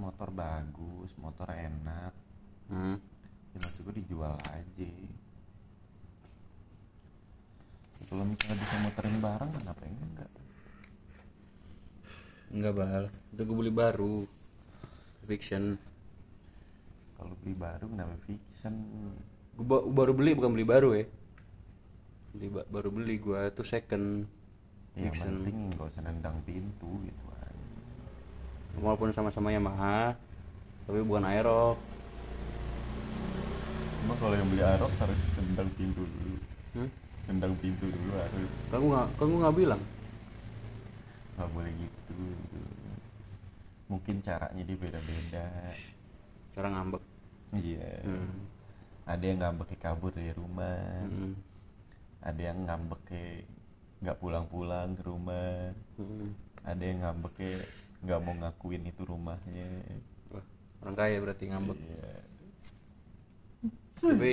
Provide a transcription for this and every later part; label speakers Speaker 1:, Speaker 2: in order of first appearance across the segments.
Speaker 1: motor bagus motor enak.
Speaker 2: Hmm.
Speaker 1: ya maksud gue dijual aja. Ya, kalau misalnya bisa muterin barang kenapa enggak?
Speaker 2: Enggak bal. Itu gue beli baru. Fiction.
Speaker 1: Kalau beli baru kenapa fiction?
Speaker 2: Gue ba- baru beli bukan beli baru ya. Beli ba- baru beli gue tuh second.
Speaker 1: Ya yang
Speaker 2: Fiction.
Speaker 1: penting nggak usah nendang pintu gitu
Speaker 2: walaupun sama-sama Yamaha tapi bukan Aerox.
Speaker 1: Cuma kalau yang beli Aerox harus nendang pintu dulu.
Speaker 2: Hmm?
Speaker 1: nendang pintu dulu harus.
Speaker 2: Gue nggak gue nggak bilang.
Speaker 1: Nggak boleh gitu. Mungkin caranya dia beda-beda.
Speaker 2: Cara ngambek.
Speaker 1: Iya.
Speaker 2: Hmm.
Speaker 1: ada yang ngambeknya kabur dari rumah.
Speaker 2: Hmm.
Speaker 1: ada yang ngambeknya nggak pulang-pulang ke rumah.
Speaker 2: Hmm.
Speaker 1: ada yang ngambeknya nggak mau ngakuin itu rumahnya.
Speaker 2: Wah, orang kaya berarti ngambek.
Speaker 1: Iya.
Speaker 2: Tapi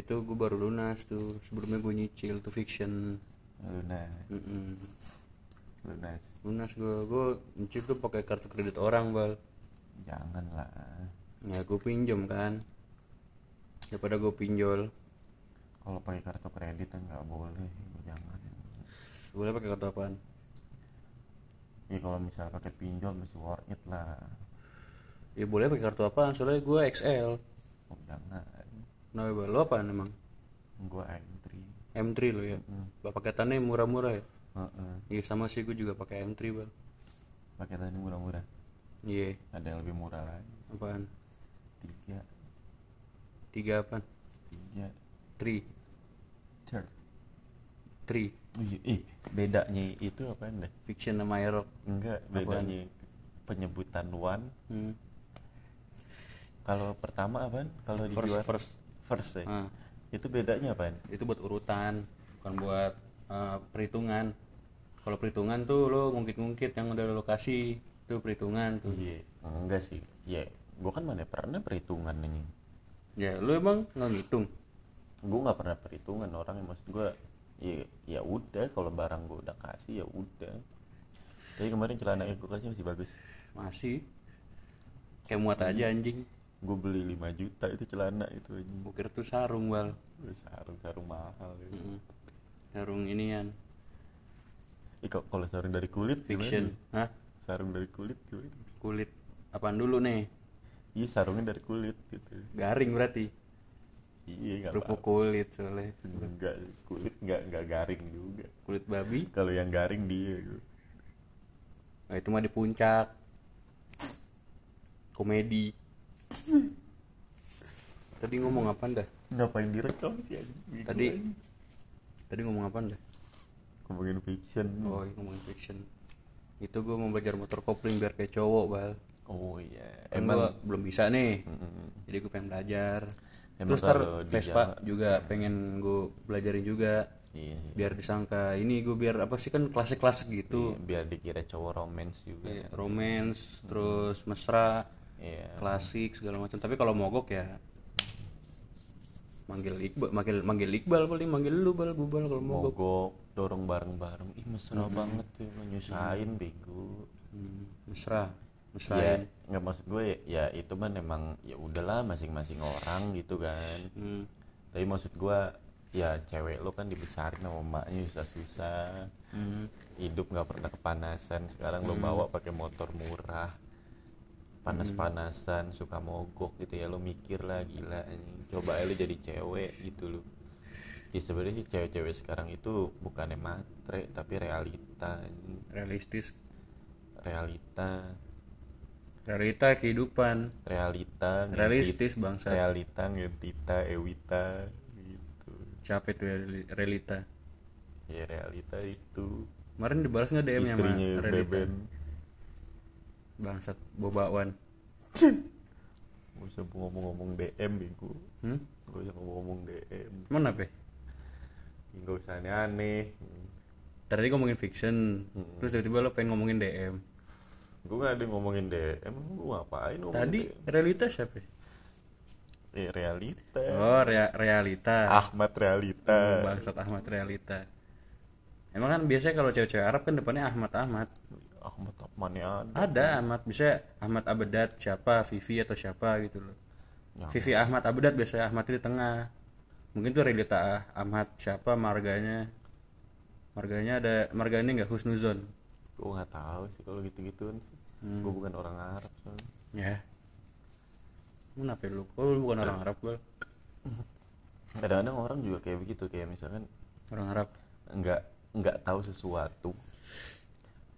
Speaker 2: itu gue baru lunas tuh. Sebelumnya gue nyicil tuh fiction.
Speaker 1: Lunas.
Speaker 2: Mm-mm.
Speaker 1: lunas.
Speaker 2: Lunas gue gue nyicil tuh pakai kartu kredit orang bal.
Speaker 1: Jangan lah
Speaker 2: ya gue pinjam kan. Daripada gue pinjol.
Speaker 1: Kalau pakai kartu kredit nggak boleh jangan.
Speaker 2: Boleh pakai kartu apaan
Speaker 1: ya kalau misalnya pakai pinjol masih worth it lah.
Speaker 2: Ya boleh pakai kartu apaan? Soalnya gue XL
Speaker 1: oh, jangan.
Speaker 2: Nah lo apaan emang?
Speaker 1: Gua M3
Speaker 2: M3 lo ya?
Speaker 1: Hmm.
Speaker 2: paketannya murah-murah ya?
Speaker 1: Heeh.
Speaker 2: iya sama sih gue juga pakai M3 bal
Speaker 1: paketannya murah-murah.
Speaker 2: Iya.
Speaker 1: Ada yang lebih murah lagi.
Speaker 2: Apaan?
Speaker 1: Tiga.
Speaker 2: Tiga apaan?
Speaker 1: Tiga.
Speaker 2: Three.
Speaker 1: Third.
Speaker 2: Three
Speaker 1: Iya, eh bedanya itu apa dah
Speaker 2: fiction sama Aerox
Speaker 1: enggak bedanya penyebutan one
Speaker 2: hmm.
Speaker 1: kalau pertama apa? Kalau
Speaker 2: first
Speaker 1: dijual
Speaker 2: first.
Speaker 1: First ya?
Speaker 2: Ah,
Speaker 1: itu bedanya apa?
Speaker 2: Itu buat urutan bukan buat eh, perhitungan. Kalau perhitungan tuh lo ngungkit-ngungkit yang udah lo lokasi itu perhitungan tuh.
Speaker 1: Iya enggak sih. Ya gua kan mana pernah perhitungan ini.
Speaker 2: Ya lo emang nggak ngitung?
Speaker 1: Gua nggak pernah perhitungan orang yang maksud gua ya ya udah kalau barang gua udah kasih ya udah. Tapi kemarin celana yang gua kasih masih bagus.
Speaker 2: Masih. Kayak muat aja anjing.
Speaker 1: Gue beli 5 juta itu celana itu anjing.
Speaker 2: gue kira tuh sarung bal.
Speaker 1: Sarung sarung mahal ya.
Speaker 2: Mm-mm. sarung inian.
Speaker 1: Ih, kok kalau sarung dari kulit
Speaker 2: fiction.
Speaker 1: Gimana?
Speaker 2: hah?
Speaker 1: Sarung dari kulit gimana?
Speaker 2: Kulit. Apaan dulu nih?
Speaker 1: Iya sarungnya dari kulit gitu.
Speaker 2: Garing berarti
Speaker 1: iya
Speaker 2: kerupuk kulit soalnya.
Speaker 1: Enggak kulit nggak nggak garing juga.
Speaker 2: Kulit babi?
Speaker 1: Kalau yang garing dia gitu.
Speaker 2: nah, itu mah di puncak. Komedi. Tadi ngomong apa dah
Speaker 1: ngapain direkam sih? Gitu
Speaker 2: Tadi- tadi ngomong apa dah
Speaker 1: ngomongin fiction.
Speaker 2: Oh iya, ngomongin fiction. Itu gue mau belajar motor kopling biar kayak cowok bal.
Speaker 1: Oh iya.
Speaker 2: Kan
Speaker 1: emang
Speaker 2: gua belum bisa nih.
Speaker 1: Mm-mm.
Speaker 2: jadi gue pengen belajar
Speaker 1: Emang
Speaker 2: terus ntar Vespa juga pengen gue belajarin juga
Speaker 1: iya, iya.
Speaker 2: biar disangka. Ini gue biar apa sih kan klasik-klasik gitu.
Speaker 1: Iya, biar dikira cowok romance juga.
Speaker 2: Kayak romance terus mesra
Speaker 1: iya.
Speaker 2: klasik segala macam. Tapi kalau mogok ya manggil Iqbal manggil manggil Iqbal paling manggil lu bal bubal kalau mogok.
Speaker 1: Mogok dorong bareng-bareng. Ih mesra banget tuh nyusahin bego.
Speaker 2: Hmm, mesra mesra
Speaker 1: ya nggak maksud gue ya, itu mah emang ya udahlah masing-masing orang gitu kan.
Speaker 2: Hmm,
Speaker 1: tapi maksud gue ya cewek lo kan dibesarin sama emaknya susah-susah.
Speaker 2: Hmm,
Speaker 1: hidup nggak pernah kepanasan sekarang lo bawa pakai motor murah. Panas-panasan suka mogok gitu ya lo mikir lah gila anjing. coba aja lo jadi cewek gitu lo ya sebenarnya sih cewek-cewek sekarang itu bukannya matre tapi realita. Anjing.
Speaker 2: realistis.
Speaker 1: Realita
Speaker 2: realita kehidupan.
Speaker 1: Realita
Speaker 2: realistis bangsa
Speaker 1: realita ngentita ewita gitu.
Speaker 2: Siapa itu ya realita.
Speaker 1: Ya realita itu.
Speaker 2: Kemarin dibalas nggak DM nya
Speaker 1: istrinya
Speaker 2: realita?
Speaker 1: Beben.
Speaker 2: Bangsat bobawan
Speaker 1: gak usah ngomong-ngomong DM bego
Speaker 2: hmm?
Speaker 1: gak usah ngomong-ngomong DM
Speaker 2: mana pe
Speaker 1: gak usah aneh-aneh.
Speaker 2: Tadi ngomongin fiction
Speaker 1: Hmm.
Speaker 2: terus tiba-tiba lo pengen ngomongin DM
Speaker 1: gue gak ada ngomongin DM gue ngapain ngomongin
Speaker 2: tadi
Speaker 1: DM?
Speaker 2: realita siapa?
Speaker 1: Eh, realita.
Speaker 2: Oh rea- realita.
Speaker 1: Ahmad realita.
Speaker 2: Bangsat Ahmad realita. Emang kan biasanya kalau cewek-cewek Arab kan depannya Ahmad Ahmad.
Speaker 1: Ahmad mana ada.
Speaker 2: Ada Ahmad. Bisa Ahmad Abedat siapa? Vivi atau siapa gitu loh.
Speaker 1: Ya.
Speaker 2: Vivi Ahmad Abedat biasanya Ahmad di tengah. Mungkin tuh Relita Ahmad siapa? Marganya. Marganya ada marganya nggak Husnuzon
Speaker 1: gue nggak tahu sih kalau gitu gitu
Speaker 2: Hmm.
Speaker 1: gue bukan orang Arab soalnya.
Speaker 2: ya. Kenapa lu? Oh, lu bukan orang Arab gue
Speaker 1: kadang-kadang orang juga kayak begitu kayak misalkan
Speaker 2: orang Arab.
Speaker 1: nggak nggak tahu sesuatu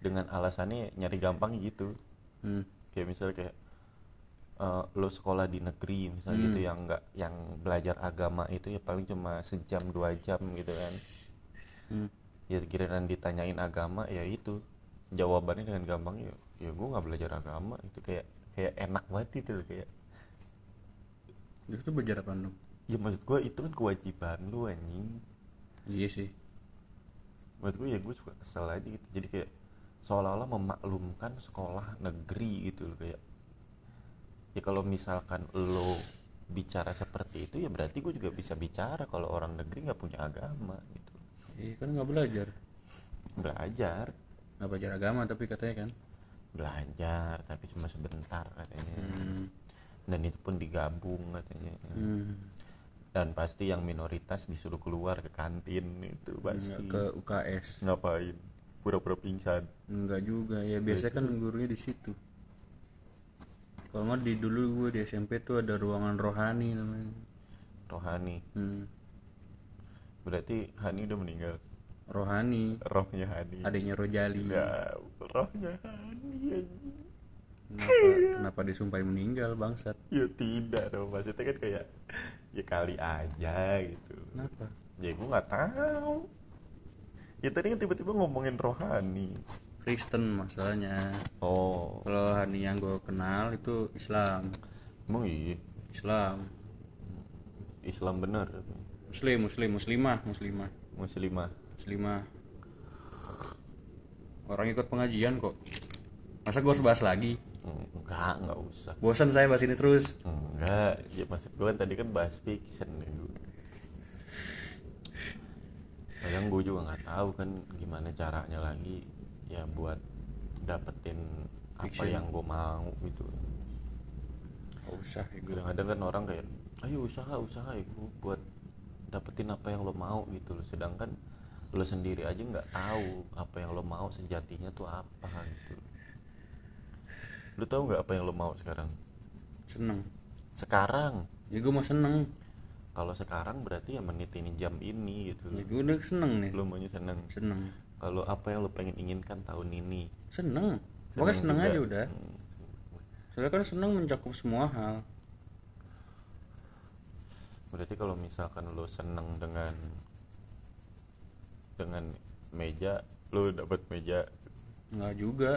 Speaker 1: dengan alasannya nyari gampang gitu.
Speaker 2: Hmm.
Speaker 1: kayak misalnya kayak eh, lo sekolah di negeri misalnya gitu yang nggak yang belajar agama itu ya paling cuma sejam dua jam gitu kan.
Speaker 2: Hmm.
Speaker 1: ya kira-kira ditanyain agama ya itu jawabannya dengan gampang ya ya gue nggak belajar agama itu kayak kayak enak banget itu kayak.
Speaker 2: Itu tuh belajar apa dong
Speaker 1: ya maksud gue itu kan kewajiban lu anjing.
Speaker 2: Iya sih.
Speaker 1: Menurut gue ya gue suka kesel aja gitu jadi kayak seolah-olah memaklumkan sekolah negeri gitu loh kayak. Ya kalau misalkan lo bicara seperti itu ya berarti gue juga bisa bicara kalau orang negeri nggak punya agama gitu.
Speaker 2: Iya kan nggak belajar.
Speaker 1: Belajar
Speaker 2: nggak belajar agama tapi katanya kan?
Speaker 1: Belajar tapi cuma sebentar katanya.
Speaker 2: Hmm.
Speaker 1: dan itu pun digabung katanya.
Speaker 2: Hmm.
Speaker 1: dan pasti yang minoritas disuruh keluar ke kantin itu pasti.
Speaker 2: ke UKS
Speaker 1: ngapain? Pura-pura pingsan.
Speaker 2: Enggak juga ya biasanya kan gurunya di situ. Kalau nggak di dulu gue di SMP tuh ada ruangan rohani namanya.
Speaker 1: Rohani.
Speaker 2: Hmm.
Speaker 1: berarti Hani udah meninggal
Speaker 2: rohani.
Speaker 1: Rohnya Hani
Speaker 2: adiknya Rojali.
Speaker 1: Ya rohnya Hani
Speaker 2: kenapa kenapa disumpahin meninggal bangsat?
Speaker 1: Ya tidak dong. Maksudnya kan kayak ya kali aja gitu.
Speaker 2: Kenapa?
Speaker 1: Ya gue nggak tahu. Ya tadi kan tiba-tiba ngomongin rohani.
Speaker 2: Kristen masalahnya.
Speaker 1: Oh.
Speaker 2: Kalau Hani yang gue kenal itu Islam.
Speaker 1: Emang iya?
Speaker 2: Islam.
Speaker 1: Islam bener.
Speaker 2: Muslim Muslim Muslimah Muslimah.
Speaker 1: Muslimah
Speaker 2: Muslimah orang ikut pengajian kok. Masa gue harus bahas lagi?
Speaker 1: Enggak enggak usah.
Speaker 2: Bosan saya bahas ini terus.
Speaker 1: Enggak ya maksud gue kan tadi kan bahas fiction ya kadang gue juga nggak tahu kan gimana caranya lagi ya buat dapetin apa
Speaker 2: Fiction.
Speaker 1: yang gue mau gitu.
Speaker 2: Gak usah ya gue
Speaker 1: kadang-kadang kan orang kayak ayo usaha usaha ya gue buat dapetin apa yang lo mau gitu sedangkan lo sendiri aja nggak tahu apa yang lo mau sejatinya tuh apa gitu. Lo tahu nggak apa yang lo mau sekarang?
Speaker 2: Seneng.
Speaker 1: Sekarang?
Speaker 2: Ya gue mau seneng.
Speaker 1: Kalau sekarang berarti ya menit ini jam ini gitu.
Speaker 2: Ya gue udah seneng nih.
Speaker 1: Lo maunya seneng.
Speaker 2: Seneng.
Speaker 1: Kalau apa yang lo pengen inginkan tahun ini?
Speaker 2: Seneng. Pokoknya seneng
Speaker 1: juga.
Speaker 2: aja udah.
Speaker 1: Hmm,
Speaker 2: soalnya kan seneng mencakup semua hal.
Speaker 1: Berarti kalau misalkan lo seneng dengan dengan meja lo dapat meja?
Speaker 2: Nggak juga.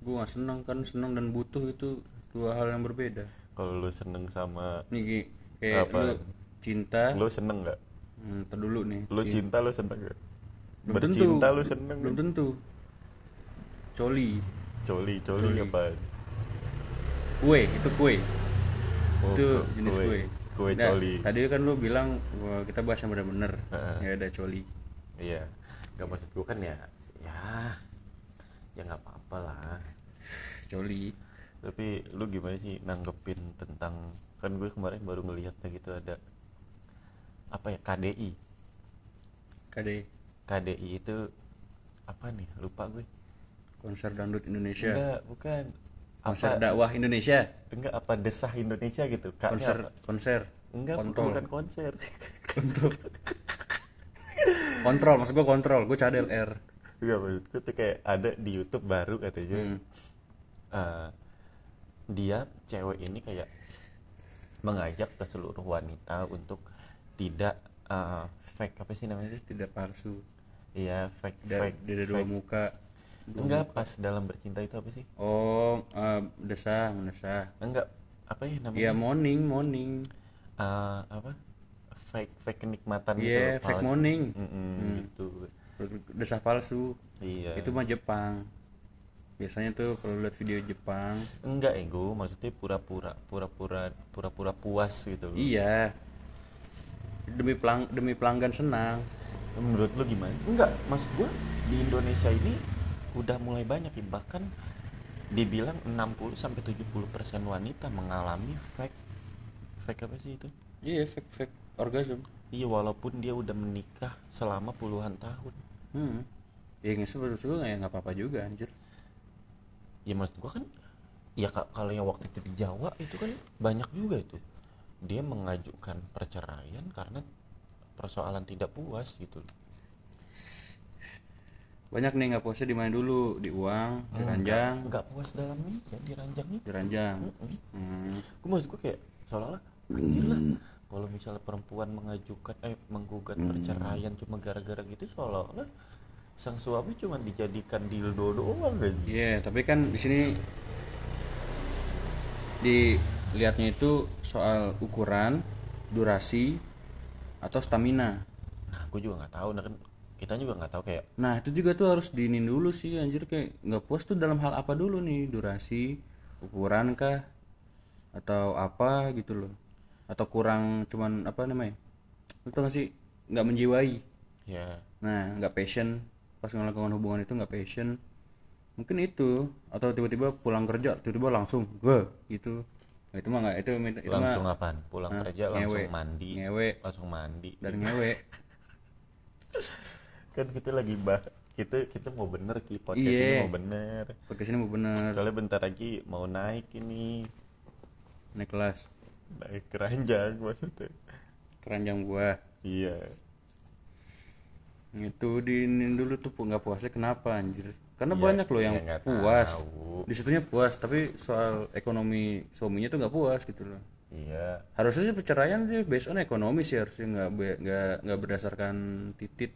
Speaker 2: Gue nggak seneng kan seneng dan butuh itu dua hal yang berbeda.
Speaker 1: Kalau lo seneng sama
Speaker 2: nih kayak
Speaker 1: Apa?
Speaker 2: lu cinta.
Speaker 1: Lo seneng nggak?
Speaker 2: Hmm, dulu nih.
Speaker 1: Lo
Speaker 2: Cin-
Speaker 1: cinta lo seneng nggak?
Speaker 2: Belum
Speaker 1: bercinta
Speaker 2: tentu.
Speaker 1: lo seneng
Speaker 2: belum tentu. Coli.
Speaker 1: Coli coli
Speaker 2: Coli.
Speaker 1: apa
Speaker 2: kue itu kue.
Speaker 1: Oh,
Speaker 2: itu jenis
Speaker 1: kue.
Speaker 2: kue.
Speaker 1: Kue
Speaker 2: Nah,
Speaker 1: coli.
Speaker 2: tadi kan lu bilang kita bahas yang bener-bener
Speaker 1: Heeh.
Speaker 2: ya ada coli
Speaker 1: iya nggak maksud gue kan ya ya ya nggak apa-apa lah.
Speaker 2: Coli
Speaker 1: tapi lu gimana sih nanggepin tentang kan gue kemarin baru ngeliatnya gitu ada apa ya KDI
Speaker 2: KD
Speaker 1: KDI itu apa nih? Lupa gue
Speaker 2: konser dangdut Indonesia.
Speaker 1: Enggak bukan.
Speaker 2: Konser
Speaker 1: apa?
Speaker 2: dakwah Indonesia.
Speaker 1: Enggak apa desah Indonesia gitu?
Speaker 2: Konser
Speaker 1: apa?
Speaker 2: konser.
Speaker 1: Enggak bukan,
Speaker 2: kontol.
Speaker 1: bukan konser.
Speaker 2: Untuk kontrol maksud gua kontrol. Gua cadel R.
Speaker 1: Enggak maksud gue tuh kayak ada di YouTube baru katanya.
Speaker 2: Hmm.
Speaker 1: eh, dia cewek ini kayak mengajak ke seluruh wanita untuk tidak eh, fake apa sih namanya?
Speaker 2: Tidak palsu.
Speaker 1: Iya fake
Speaker 2: tidak
Speaker 1: fake
Speaker 2: tidak dua
Speaker 1: fake.
Speaker 2: muka Dua
Speaker 1: enggak
Speaker 2: muka.
Speaker 1: pas dalam bercinta itu apa sih?
Speaker 2: Oh eh, desah mendesah
Speaker 1: enggak apa ya namanya?
Speaker 2: Ya morning morning
Speaker 1: Eh, apa fake fake kenikmatan
Speaker 2: iya
Speaker 1: gitu
Speaker 2: fake
Speaker 1: palsu.
Speaker 2: morning.
Speaker 1: Mm-mm, gitu.
Speaker 2: Desah palsu.
Speaker 1: Iya.
Speaker 2: Itu mah Jepang. Biasanya tuh kalau lihat video Jepang.
Speaker 1: Enggak ego. Maksudnya pura-pura pura-pura pura-pura puas gitu. Loh.
Speaker 2: iya. Demi pelang demi pelanggan senang.
Speaker 1: Menurut lu gimana? Enggak. Maksud gua di Indonesia ini udah mulai banyak ya. Bahkan dibilang 60 sampai 70 persen wanita mengalami fake fake apa sih itu?
Speaker 2: Iya fake fake orgasm.
Speaker 1: Iya walaupun dia udah menikah selama puluhan tahun.
Speaker 2: Hmm. ya nggak juga ya nggak apa-apa juga anjir.
Speaker 1: Ya maksud gua kan ya ka- kalau yang waktu itu di Jawa itu kan banyak juga itu. Dia mengajukan perceraian karena persoalan tidak puas gitu.
Speaker 2: Banyak nih nggak puasnya di mana dulu? Di uang di ranjang.
Speaker 1: nggak puas dalam ini ya di ranjang itu
Speaker 2: di ranjang.
Speaker 1: Mm-mm.
Speaker 2: hmm.
Speaker 1: gue maksud gue kayak seolah-olah anjir lah kalau misalnya perempuan mengajukan eh menggugat perceraian cuma gara-gara gitu seolah-olah sang suami cuma dijadikan dildo doang kan
Speaker 2: Iya, tapi kan di sini dilihatnya itu soal ukuran, durasi, atau stamina.
Speaker 1: nah gue juga nggak tahu nah kan kita juga nggak tahu kayak
Speaker 2: Nah itu juga tuh harus diinin dulu sih anjir kayak nggak puas tuh dalam hal apa dulu nih? Durasi, ukuran kah, atau apa gitu loh, atau kurang cuman apa namanya? Itu nggak sih nggak menjiwai.
Speaker 1: ya
Speaker 2: Nah nggak passion pas melakukan hubungan itu nggak passion. Mungkin itu atau tiba-tiba pulang kerja tiba-tiba langsung gue gitu. Nah, itu mah nggak itu itu
Speaker 1: langsung
Speaker 2: mah
Speaker 1: apaan pulang
Speaker 2: Hah?
Speaker 1: kerja langsung
Speaker 2: Ngewe.
Speaker 1: mandi
Speaker 2: ngewe
Speaker 1: langsung mandi
Speaker 2: dan ngewe.
Speaker 1: kan kita lagi bah kita kita mau bener ki podcast
Speaker 2: Iya.
Speaker 1: ini mau bener
Speaker 2: Podcast ini mau bener
Speaker 1: soalnya bentar lagi mau naik ini
Speaker 2: naik kelas
Speaker 1: naik keranjang maksudnya.
Speaker 2: Keranjang buah.
Speaker 1: iya.
Speaker 2: Itu diinin dulu tuh nggak puasnya kenapa anjir? Karena
Speaker 1: Iya,
Speaker 2: banyak loh yang
Speaker 1: iya, nggak
Speaker 2: puas.
Speaker 1: tahu.
Speaker 2: di situnya puas tapi soal ekonomi suaminya tuh nggak puas gitu loh.
Speaker 1: Iya.
Speaker 2: Harusnya sih perceraian sih based on ekonomi sih harusnya nggak be- nggak nggak berdasarkan titit.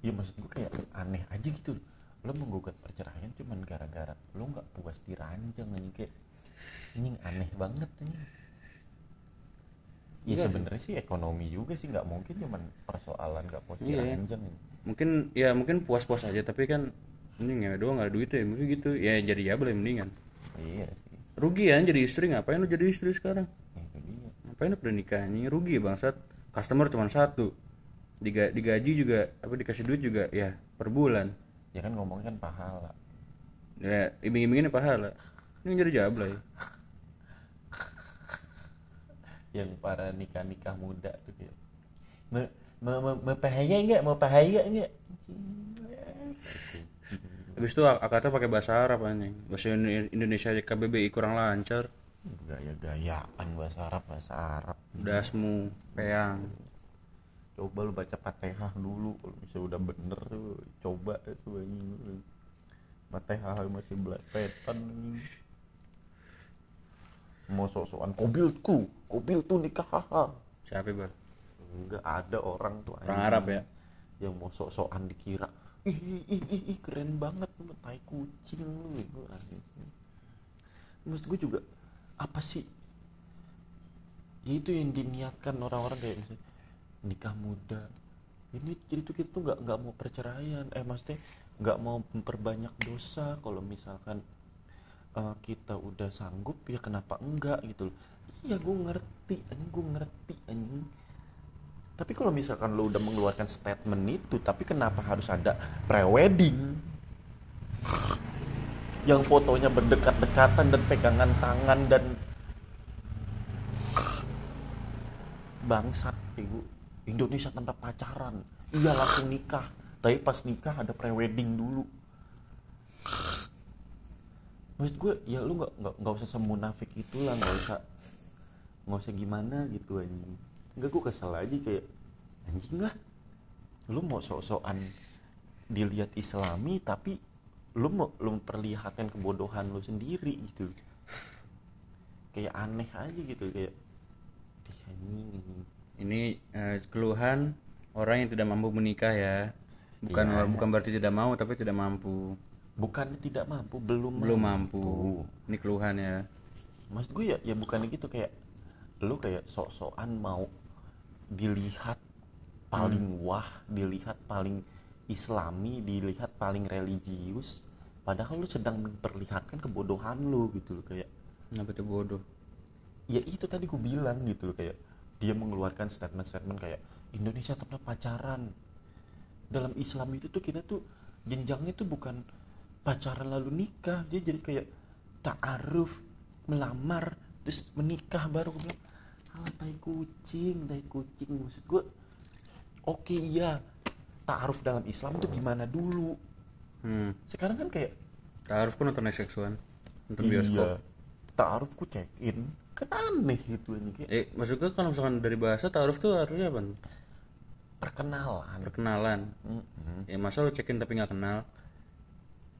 Speaker 1: Iya maksud gue kayak aneh aja gitu. Lo menggugat perceraian cuman gara-gara lo nggak puas di ranjang anjing. Kayak ini aneh banget ini ya sebenarnya sih ekonomi juga sih nggak mungkin cuman persoalan nggak di
Speaker 2: Iya. mungkin ya mungkin puas puas aja tapi kan ini ngewe doang nggak ada duit ya mungkin gitu. Ya jadi ya boleh mendingan.
Speaker 1: Iya sih.
Speaker 2: Rugi ya jadi istri ngapain lu jadi istri sekarang?
Speaker 1: Ya, itu dia.
Speaker 2: Ngapain lu pernah nikah? Ini rugi bangsat. Customer cuma satu. Diga, digaji juga apa dikasih duit juga ya per bulan.
Speaker 1: Ya kan ngomongnya kan pahala.
Speaker 2: Ya iming-imingin pahala. Ini jadi jablay
Speaker 1: yang para nikah nikah muda tuh kayak mau mau mau, mau bahaya nggak? Mau bahaya nggak?
Speaker 2: Habis itu ak- akadnya pakai bahasa Arab anjing. Bahasa Indo- Indonesia KBBI kurang lancar.
Speaker 1: Gaya-gayaan bahasa Arab bahasa Arab.
Speaker 2: Dasmu peang.
Speaker 1: Coba lu baca fatihah dulu kalau bisa udah bener tuh coba itu anjing. Fatihah masih belepetan anjing. Mau sok-sokan kobilku kobil tuh nikah haha
Speaker 2: siapa bang?
Speaker 1: Enggak ada orang tuh
Speaker 2: orang Arab ya?
Speaker 1: Yang mau sok-sokan dikira ih ih ih, ih, keren banget lu tai kucing lu maksud gue juga apa sih? Ya itu yang diniatkan orang-orang kayak misalnya nikah muda. Ini jadi tuh kita tuh nggak nggak mau perceraian. Eh maksudnya nggak mau memperbanyak dosa. Kalau misalkan eh, kita udah sanggup ya kenapa enggak gitu loh iya gue ngerti anjing gue ngerti anjing. Tapi kalau misalkan lo udah mengeluarkan statement itu tapi kenapa harus ada prewedding? Yang fotonya berdekat-dekatan dan pegangan tangan dan bangsat ibu. Indonesia tanda pacaran. Iya langsung nikah. Tapi pas nikah ada prewedding dulu. Maksud gue ya lu nggak nggak usah semunafik itulah nggak usah nggak usah gimana gitu anjing. Nggak gue kesel aja kayak anjing lah lu mau sok-sokan dilihat islami tapi lu mau lu memperlihatkan kebodohan lu sendiri gitu. Kayak aneh aja gitu kayak "Ih, anjing, anjing."
Speaker 2: ini eh, keluhan orang yang tidak mampu menikah ya. Bukan
Speaker 1: Iya.
Speaker 2: bukan berarti tidak mau tapi tidak mampu.
Speaker 1: Bukan tidak mampu belum
Speaker 2: belum mampu. ini keluhan ya.
Speaker 1: Maksud gue ya ya bukan gitu kayak lu kayak sok-sokan mau dilihat paling wah dilihat paling islami dilihat paling religius padahal lu sedang memperlihatkan kebodohan lu gitu loh kayak
Speaker 2: kenapa itu bodoh?
Speaker 1: Ya itu tadi gue bilang gitu loh kayak dia mengeluarkan statement-statement kayak Indonesia tetap pacaran. Dalam Islam itu tuh kita tuh jenjangnya tuh bukan pacaran lalu nikah dia jadi kayak ta'aruf melamar terus menikah baru gue bilang alah tai kucing tai kucing. Maksud gue oke iya. Ta'aruf dalam Islam tuh gimana dulu?
Speaker 2: Hmm.
Speaker 1: sekarang kan kayak
Speaker 2: taruh pun nonton seksuan nonton
Speaker 1: iya.
Speaker 2: bioskop.
Speaker 1: Ta'aruf ku check in kan aneh gitu ini kayak
Speaker 2: eh maksudnya kalau misalkan dari bahasa taruh tuh artinya apa?
Speaker 1: Perkenalan.
Speaker 2: Perkenalan.
Speaker 1: Mm-mm.
Speaker 2: ya masa lu cekin tapi nggak kenal?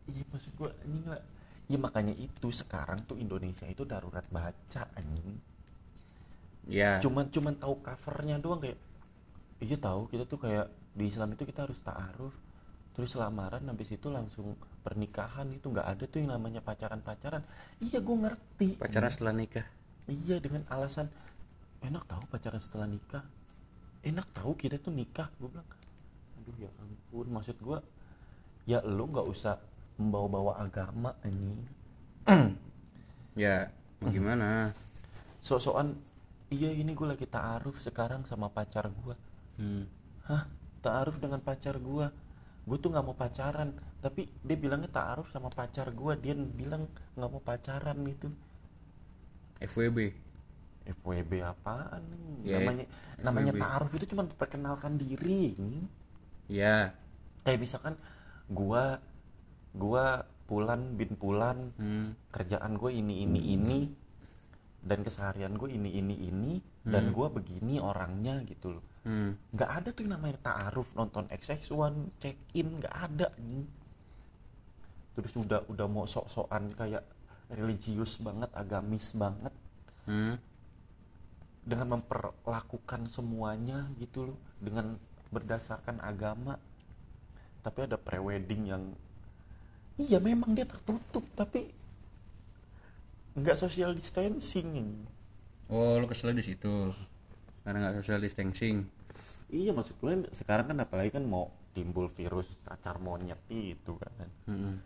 Speaker 1: Iya maksud gue ini nggak ya makanya itu sekarang tuh Indonesia itu darurat baca anjing.
Speaker 2: Ya.
Speaker 1: Cuman cuman tahu covernya doang kayak iya tahu kita tuh kayak di Islam itu kita harus ta'aruf. Terus lamaran habis itu langsung pernikahan itu nggak ada tuh yang namanya pacaran pacaran iya gue ngerti.
Speaker 2: Pacaran setelah nikah.
Speaker 1: Iya dengan alasan enak tahu pacaran setelah nikah. Enak tahu kita tuh nikah gue bilang. Aduh ya ampun maksud gue ya lu nggak usah membawa-bawa agama ini.
Speaker 2: Ya gimana
Speaker 1: sok-sokan iya ini gue lagi ta'aruf sekarang sama pacar gue
Speaker 2: hmm.
Speaker 1: hah? Ta'aruf dengan pacar gue gue tuh nggak mau pacaran. Tapi dia bilangnya ta'aruf sama pacar gue dia bilang nggak mau pacaran gitu.
Speaker 2: FWB
Speaker 1: FWB apaan? Nih?
Speaker 2: Ya,
Speaker 1: namanya namanya
Speaker 2: FWB.
Speaker 1: ta'aruf itu cuma perkenalkan diri
Speaker 2: ya.
Speaker 1: Kayak misalkan gua gua Pulan bin Pulan
Speaker 2: hmm.
Speaker 1: kerjaan gue ini ini ini dan keseharian gue ini ini ini dan
Speaker 2: Hmm.
Speaker 1: gua begini orangnya gitu loh
Speaker 2: Hmm.
Speaker 1: nggak ada tuh yang namanya ta'aruf nonton XX1 check in nggak ada nih terus udah udah mau sok-sokan kayak religius banget agamis banget
Speaker 2: Hmm.
Speaker 1: dengan memperlakukan semuanya gitu loh dengan berdasarkan agama tapi ada prewedding yang iya memang dia tertutup tapi nggak social distancing.
Speaker 2: Oh lu kesel di situ? Karena nggak social distancing?
Speaker 1: Iya maksud gue sekarang kan apalagi kan mau timbul virus cacar monyet itu kan.
Speaker 2: Hmm.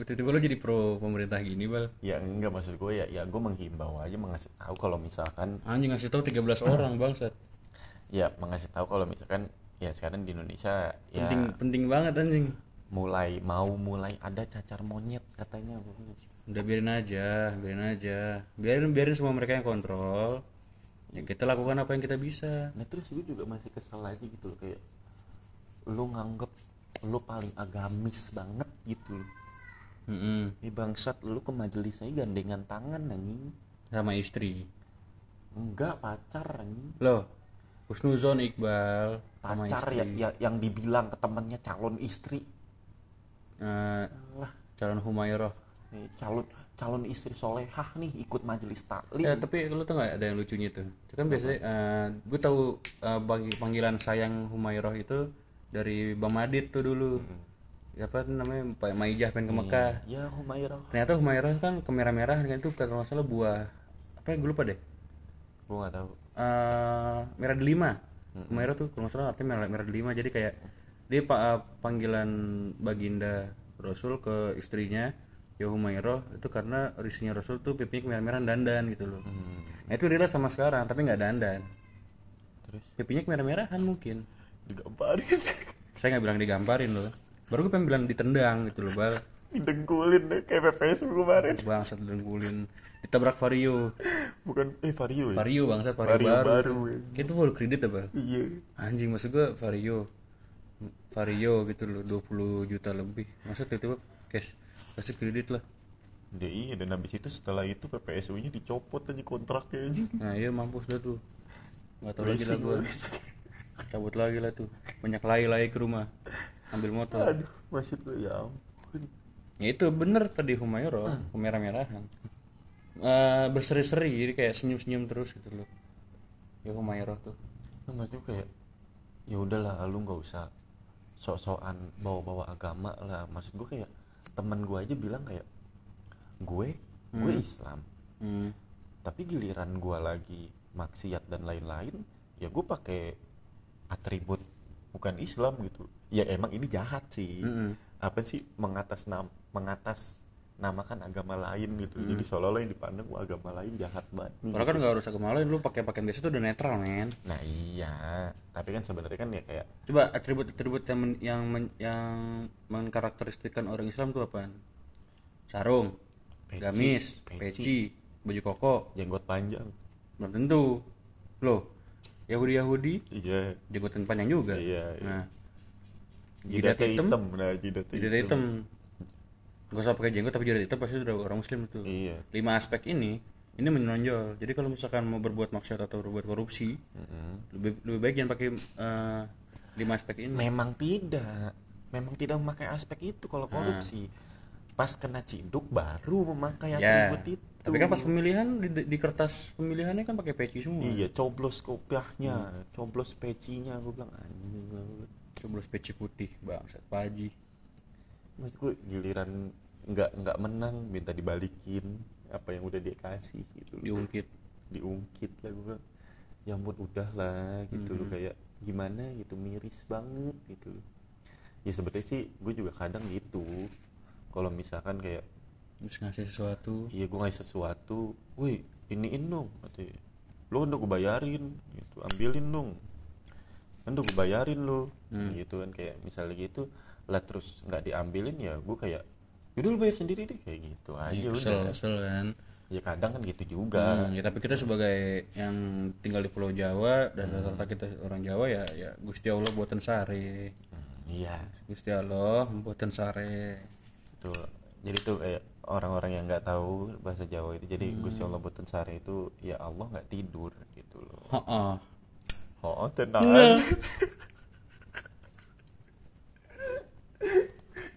Speaker 2: tiba-tiba lu jadi pro pemerintah gini bal.
Speaker 1: Ya enggak maksud gue ya ya gue menghimbau aja mengasih tahu kalau misalkan
Speaker 2: anjing ngasih tahu 13 orang bangsat.
Speaker 1: Ya mengasih tahu kalau misalkan ya sekarang di Indonesia ya
Speaker 2: penting penting banget anjing
Speaker 1: mulai mau mulai ada cacar monyet katanya.
Speaker 2: Udah biarin aja biarin aja. Biarin biarin semua mereka yang kontrol. Ya kita lakukan apa yang kita bisa.
Speaker 1: Nah terus gue juga masih kesel aja gitu kayak lu nganggep lu paling agamis banget gitu
Speaker 2: Mm-mm.
Speaker 1: ini bangsat lu ke majelis aja gandengan tangan anjing.
Speaker 2: Sama istri.
Speaker 1: Enggak pacar anjing.
Speaker 2: Loh Husnuzon Iqbal
Speaker 1: pacar ya, ya yang dibilang ke temennya calon istri
Speaker 2: Eh,
Speaker 1: lah
Speaker 2: calon Humairah.
Speaker 1: Nih, calon calon istri solehah nih ikut majelis taklim.
Speaker 2: Ya tapi lu tau gak ada yang lucunya tuh? Itu kan biasanya eh, gue tahu eh, bagi panggilan sayang Humairah itu dari Bang Madit tuh dulu. Apa tuh namanya? Pak Maijah pengen ke Mekah.
Speaker 1: ya Humairah.
Speaker 2: Ternyata Humairah kan kemerah-merah kan itu kalau nggak salah buah apa ya gue lupa deh.
Speaker 1: Gue nggak tahu.
Speaker 2: Eh merah delima. Humairah tuh kalau nggak salah artinya merah, merah delima. Jadi kayak dia pa- eh, panggilan baginda Rasul ke istrinya ya Humairah itu karena istrinya Rasul tuh pipinya kemerah-merahan dandan gitu loh.
Speaker 1: Hmm.
Speaker 2: nah itu relate sama sekarang tapi nggak dandan.
Speaker 1: Terus?
Speaker 2: Pipinya kemerah-merahan mungkin.
Speaker 1: Digambarin
Speaker 2: saya nggak bilang digambarin loh. Baru gue pengen bilang ditendang gitu loh bal.
Speaker 1: Didengkulin deh kayak PPS kemarin.
Speaker 2: Bangsat dengkulin ditabrak vario.
Speaker 1: Bukan eh Vario ya?
Speaker 2: Vario bangsat vario,
Speaker 1: Vario
Speaker 2: baru,
Speaker 1: baru, ya.
Speaker 2: Itu baru kredit apa
Speaker 1: iya.
Speaker 2: Anjing maksud gue vario vario gitu loh 20 juta lebih. Masa tiba-tiba cash kasih kredit lah.
Speaker 1: Dia iya dan habis itu setelah itu PPSU nya dicopot aja kontraknya aja
Speaker 2: nah iya mampus dah tuh. Nggak tahu lagi lah
Speaker 1: banget.
Speaker 2: cabut lagi lah tuh. Banyak lay-lay ke rumah ambil motor.
Speaker 1: Aduh maksud gue ya ampun.
Speaker 2: Ya itu bener tadi Humayro kemerah-merahan Eh, berseri-seri jadi kayak senyum-senyum terus gitu loh. Ya Humayro tuh.
Speaker 1: Maksud gue kayak ya udahlah lu nggak usah sok-sokan bawa-bawa agama lah. Maksud gue kayak temen gue aja bilang kayak gue gue Islam.
Speaker 2: Hmm.
Speaker 1: tapi giliran gue lagi maksiat dan lain-lain ya gue pakai atribut bukan Islam gitu. Ya emang ini jahat sih.
Speaker 2: Mm-mm.
Speaker 1: apa sih? Mengatas nam mengatas menamakan agama lain gitu jadi seolah-olah yang dipandang wah agama lain jahat banget nih
Speaker 2: Padahal kan nggak harus agama lain, lu pakai pakaian biasa tuh udah netral men.
Speaker 1: nah iya tapi kan sebenarnya kan ya kayak
Speaker 2: Coba atribut-atribut yang men- yang men- yang mengkarakteristikkan orang Islam tuh apaan? Sarung,
Speaker 1: Peci,
Speaker 2: gamis,
Speaker 1: peci.
Speaker 2: peci, baju koko,
Speaker 1: jenggot panjang
Speaker 2: belum tentu. Loh, Yahudi-Yahudi
Speaker 1: iya
Speaker 2: jenggotan panjang juga.
Speaker 1: iya, iya.
Speaker 2: Nah, jidat hitam,
Speaker 1: hitam nah jidatnya
Speaker 2: jidat hitam. Gak usah pakai jenggot tapi jidat hitam pasti udah orang muslim tuh.
Speaker 1: iya
Speaker 2: Lima aspek ini ini menonjol. Jadi kalau misalkan mau berbuat maksiat atau berbuat korupsi,
Speaker 1: Mm-mm.
Speaker 2: lebih lebih baik jangan pakai eh, lima aspek ini.
Speaker 1: memang tidak memang tidak memakai aspek itu kalau korupsi pas kena ciduk baru memakai
Speaker 2: Ya,
Speaker 1: atribut itu
Speaker 2: Tapi kan pas pemilihan di, di kertas pemilihannya kan pakai peci semua.
Speaker 1: iya coblos kopiahnya coblos pecinya gue bilang anjing lah lu."
Speaker 2: Coblos peci putih, bangsat Paji.
Speaker 1: Maksud gue giliran nggak nggak menang minta dibalikin apa yang udah dia kasih gitu loh.
Speaker 2: Diungkit.
Speaker 1: diungkit lah gue ya ampun udah lah gitu loh kayak gimana gitu miris banget gitu loh. ya sebenarnya sih gue juga kadang gitu kalau misalkan kayak
Speaker 2: Terus ngasih sesuatu.
Speaker 1: iya gue ngasih sesuatu woi iniin dong katanya lo udah gue bayarin gitu ambilin dong kan udah gue bayarin lo
Speaker 2: Hmm.
Speaker 1: gitu kan kayak misalnya gitu lah terus nggak diambilin ya gue kayak yaudah lu bayar sendiri deh kayak gitu. Aja
Speaker 2: Ya,
Speaker 1: udah
Speaker 2: kesel, kesel kan.
Speaker 1: ya kadang kan gitu juga.
Speaker 2: Hmm, ya tapi kita sebagai yang tinggal di Pulau Jawa dan rata-rata kita orang Jawa ya ya Gusti Allah buatan sare.
Speaker 1: Hmm, iya.
Speaker 2: Gusti Allah buatan sare.
Speaker 1: tuh jadi tuh kayak orang-orang yang nggak tahu bahasa Jawa itu jadi Gusti Allah buatan sare itu ya Allah nggak tidur gitu loh.
Speaker 2: Heeh.
Speaker 1: oh tenang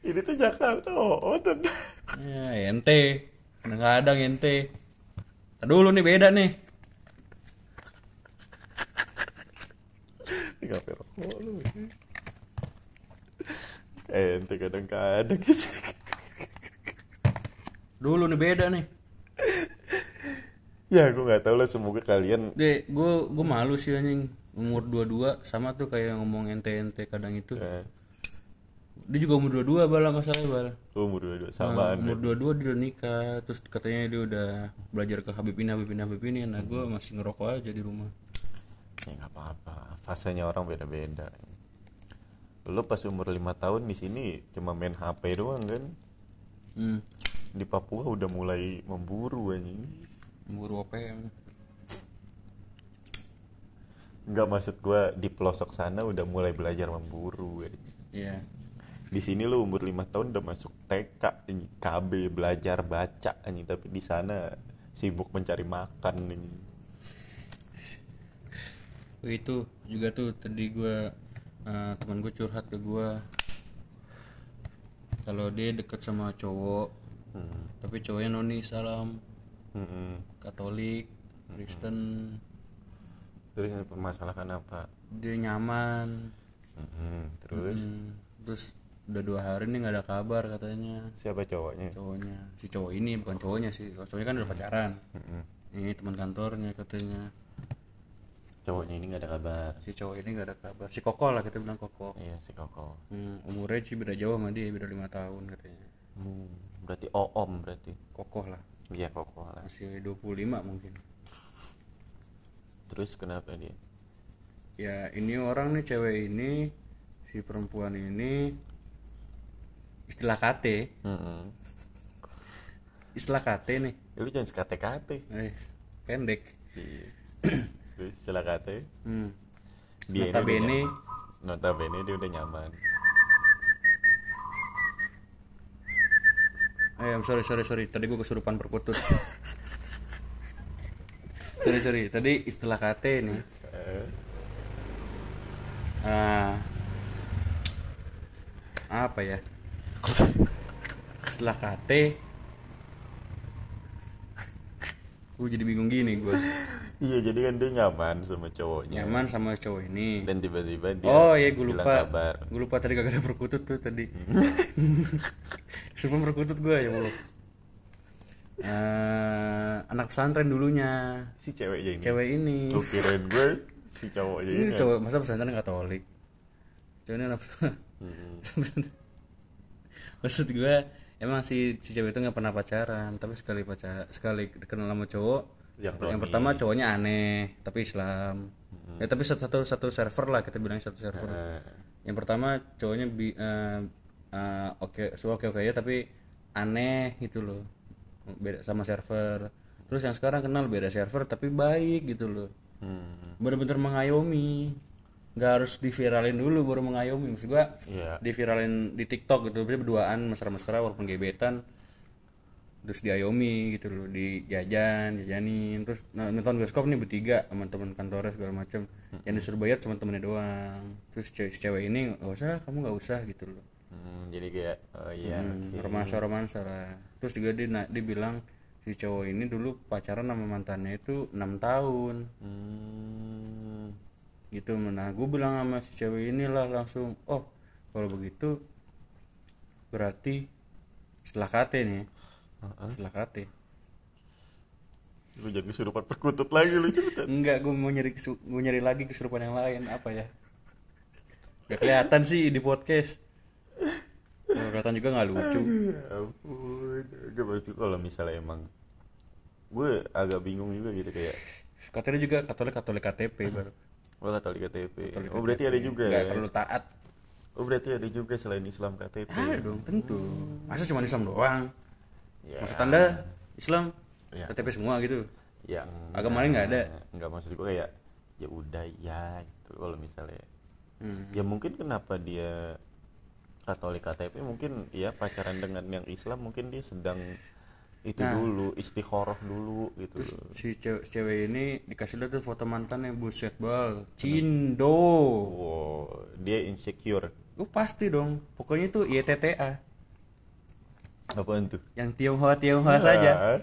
Speaker 1: ini tuh Jakarta oh tenang
Speaker 2: Ya, ente. Kadang-kadang ente. Dulu nih beda nih.
Speaker 1: Tinggal rokok lu ente kadang-kadang sih
Speaker 2: Dulu nih beda nih.
Speaker 1: ya gue nggak tahu lah semoga kalian
Speaker 2: Dek, gue gue malu sih anjing umur 22 sama tuh kayak ngomong ente-ente kadang itu.
Speaker 1: eh,
Speaker 2: Dia juga umur 22 bal masalahnya bal.
Speaker 1: umur dua-dua samaan
Speaker 2: Umur 22 dia udah nikah, terus katanya dia udah belajar ke Habib ini Habib ini Habib ini. Nah, gue masih ngerokok aja di rumah.
Speaker 1: ya nggak apa-apa fasenya orang beda-beda lu pas umur lima tahun di sini cuma main HP doang kan
Speaker 2: Hmm.
Speaker 1: di Papua udah mulai memburu anjing
Speaker 2: Umur OPM.
Speaker 1: nggak maksud gua di pelosok sana udah mulai belajar memburu anjing.
Speaker 2: Iya.
Speaker 1: Di sini lu umur lima tahun udah masuk TK. KB belajar baca anjing tapi di sana sibuk mencari makan anjing.
Speaker 2: Oh, itu juga tuh tadi gue teman gue curhat ke gue kalau dia deket sama cowok
Speaker 1: Hmm.
Speaker 2: tapi cowoknya noni salam
Speaker 1: Mm-mm.
Speaker 2: Katolik Kristen
Speaker 1: terus permasalahan apa
Speaker 2: dia nyaman
Speaker 1: Mm-mm. terus
Speaker 2: Hmm, terus udah dua hari nih nggak ada kabar katanya.
Speaker 1: Siapa cowoknya?
Speaker 2: Cowoknya. Si cowok ini bukan cowoknya sih. Cowoknya kan udah pacaran.
Speaker 1: Mm-mm.
Speaker 2: ini teman kantornya katanya.
Speaker 1: Cowoknya ini nggak ada kabar.
Speaker 2: Si cowok ini nggak ada kabar. Si koko lah kita bilang koko.
Speaker 1: Iya si koko.
Speaker 2: Hmm, umurnya sih beda jauh sama dia beda lima tahun katanya.
Speaker 1: Hmm, berarti om berarti.
Speaker 2: Kokoh lah.
Speaker 1: Iya koko lah.
Speaker 2: Masih 25 mungkin.
Speaker 1: Terus kenapa dia?
Speaker 2: Ya ini orang nih cewek ini si perempuan ini istilah KT
Speaker 1: Mm-mm.
Speaker 2: istilah KT nih.
Speaker 1: Ya, lu jangan sekate-kate
Speaker 2: eh, pendek.
Speaker 1: Iya. setelah kate
Speaker 2: hmm.
Speaker 1: dia
Speaker 2: Notabene-
Speaker 1: notabene dia udah nyaman.
Speaker 2: Eh I'm sorry sorry sorry. Tadi gue kesurupan perkutut. Sorry sorry. Tadi istilah KT nih. Ah. Apa ya istilah KT gue jadi bingung gini gue
Speaker 1: iya jadi kan dia nyaman sama cowoknya.
Speaker 2: Nyaman sama cowok ini.
Speaker 1: Dan tiba-tiba dia
Speaker 2: oh iya gue lupa.
Speaker 1: kabar.
Speaker 2: Gue lupa tadi kagak ada perkutut tuh tadi. Sumpah perkutut gue ya Allah. Eh, anak pesantren dulunya.
Speaker 1: Si ceweknya ini.
Speaker 2: Cewek ini.
Speaker 1: Lu kirain gue si cowoknya
Speaker 2: ini
Speaker 1: ini.
Speaker 2: cowok masa pesantren katolik? Cowok ini anak
Speaker 1: Mm-mm.
Speaker 2: Maksud gue emang si si cewek itu nggak pernah pacaran tapi sekali pacar sekali kenal sama cowok
Speaker 1: yang
Speaker 2: yang pertama cowoknya aneh tapi Islam. Ya tapi satu satu satu server lah kita bilang satu server.
Speaker 1: Eh,
Speaker 2: yang pertama cowoknya bi eh, eh, oke so oke oke ya tapi aneh gitu loh. Beda sama server. Terus yang sekarang kenal beda server tapi baik gitu loh.
Speaker 1: Hmm,
Speaker 2: bener-bener mengayomi nggak harus diviralin dulu baru mengayomi. Maksud gua
Speaker 1: iya.
Speaker 2: diviralin di TikTok gitu. Berarti berduaan mesra-mesra walaupun gebetan terus diayomi gitu loh. Dijajan jajanin terus nah, nonton bioskop nih bertiga sama teman kantornya segala macam yang disuruh bayar cuma temennya doang. Terus cewek, cewek ini nggak usah kamu nggak usah gitu loh.
Speaker 1: Hmm, jadi kayak oh iya
Speaker 2: hmm, romansa romansa lah. Terus juga dia dia bilang si cowok ini dulu pacaran sama mantannya itu enam tahun.
Speaker 1: Hmm,
Speaker 2: gitu nah gue bilang sama si cewek inilah langsung oh kalau begitu berarti setelah KT nih
Speaker 1: Heeh.
Speaker 2: setelah KT
Speaker 1: lu jadi kesurupan perkutut lagi lu. Cepetan
Speaker 2: enggak gue mau nyari mau nyari lagi kesurupan yang lain apa ya? Gak kelihatan sih di podcast. Oh, kelihatan juga nggak lucu.
Speaker 1: Ya ampun. Gak pasti kalau misalnya emang gue agak bingung juga gitu kayak
Speaker 2: katanya juga katolik katolik KTP baru
Speaker 1: oh katolik KTP oh berarti ada juga
Speaker 2: nggak
Speaker 1: ya?
Speaker 2: perlu taat.
Speaker 1: Oh berarti ada juga selain Islam KTP
Speaker 2: ada dong tentu. Masa cuma Islam doang?
Speaker 1: Ya.
Speaker 2: Maksud anda Islam?
Speaker 1: Ya.
Speaker 2: KTP semua gitu?
Speaker 1: Yang
Speaker 2: Agama lain nggak ada?
Speaker 1: nggak maksud gue kayak ya udah ya gitu kalau misalnya.
Speaker 2: Hmm.
Speaker 1: ya mungkin kenapa dia Katolik KTP mungkin ya pacaran dengan yang Islam mungkin dia sedang itu
Speaker 2: Nah.
Speaker 1: dulu istikharah dulu gitu
Speaker 2: si cewek, cewek ini dikasih lihat tuh foto mantannya buset bal. Cindo.
Speaker 1: Wow dia insecure.
Speaker 2: Lu pasti dong. Pokoknya itu YTTA
Speaker 1: apaan tuh?
Speaker 2: Yang Tionghoa Tionghoa saja.
Speaker 1: Ah.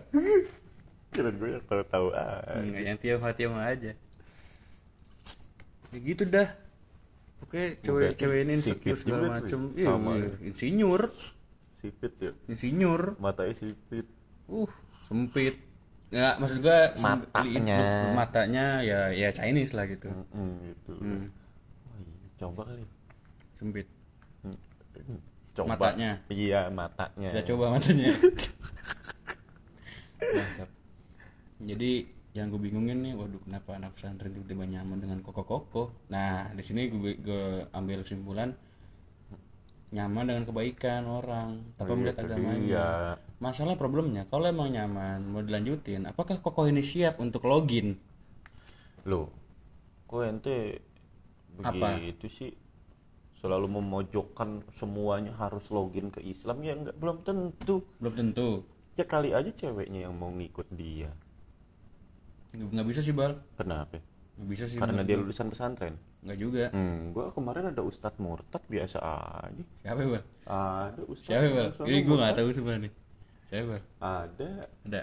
Speaker 1: kira gue yang tahu-tahu ah
Speaker 2: Enggak, yang Tionghoa Tionghoa aja. Ya gitu dah. Oke cewek cewek ini insecure segala macem.
Speaker 1: ya.
Speaker 2: iya,
Speaker 1: Sama
Speaker 2: iya. insinyur.
Speaker 1: Sipit ya.
Speaker 2: Insinyur.
Speaker 1: Matanya sipit
Speaker 2: uh sempit. Nggak maksud gua
Speaker 1: Matanya.
Speaker 2: li- matanya ya ya Chinese lah gitu.
Speaker 1: Mm, gitu.
Speaker 2: Hmm,
Speaker 1: Oh, iya. coba kali.
Speaker 2: Sempit.
Speaker 1: Hmm. coba.
Speaker 2: Matanya.
Speaker 1: iya matanya.
Speaker 2: Kita coba matanya. Bangsat. jadi yang gue bingungin nih waduh kenapa anak pesantren tiba-tiba nyaman dengan koko-koko? Nah di sini gue, gue ambil kesimpulan nyaman dengan kebaikan orang. Tanpa melihat agamanya?
Speaker 1: iya
Speaker 2: masalah problemnya. Kalau emang nyaman mau dilanjutin apakah koko ini siap untuk login?
Speaker 1: Lo kok ente
Speaker 2: Apa?
Speaker 1: begitu sih? Selalu memojokkan semuanya harus login ke Islam ya enggak belum tentu.
Speaker 2: Belum tentu.
Speaker 1: Ya kali aja ceweknya yang mau ngikut dia.
Speaker 2: Nggak bisa sih bal.
Speaker 1: Kenapa?
Speaker 2: Nggak bisa sih
Speaker 1: karena dia
Speaker 2: gua.
Speaker 1: lulusan pesantren?
Speaker 2: Nggak juga.
Speaker 1: Hmm gua kemarin ada ustadz murtad biasa aja.
Speaker 2: Siapa bal?
Speaker 1: Ada ustadz
Speaker 2: siapa bal? Ini gue
Speaker 1: murtad.
Speaker 2: nggak tahu sebenarnya siapa
Speaker 1: ada.
Speaker 2: Ada.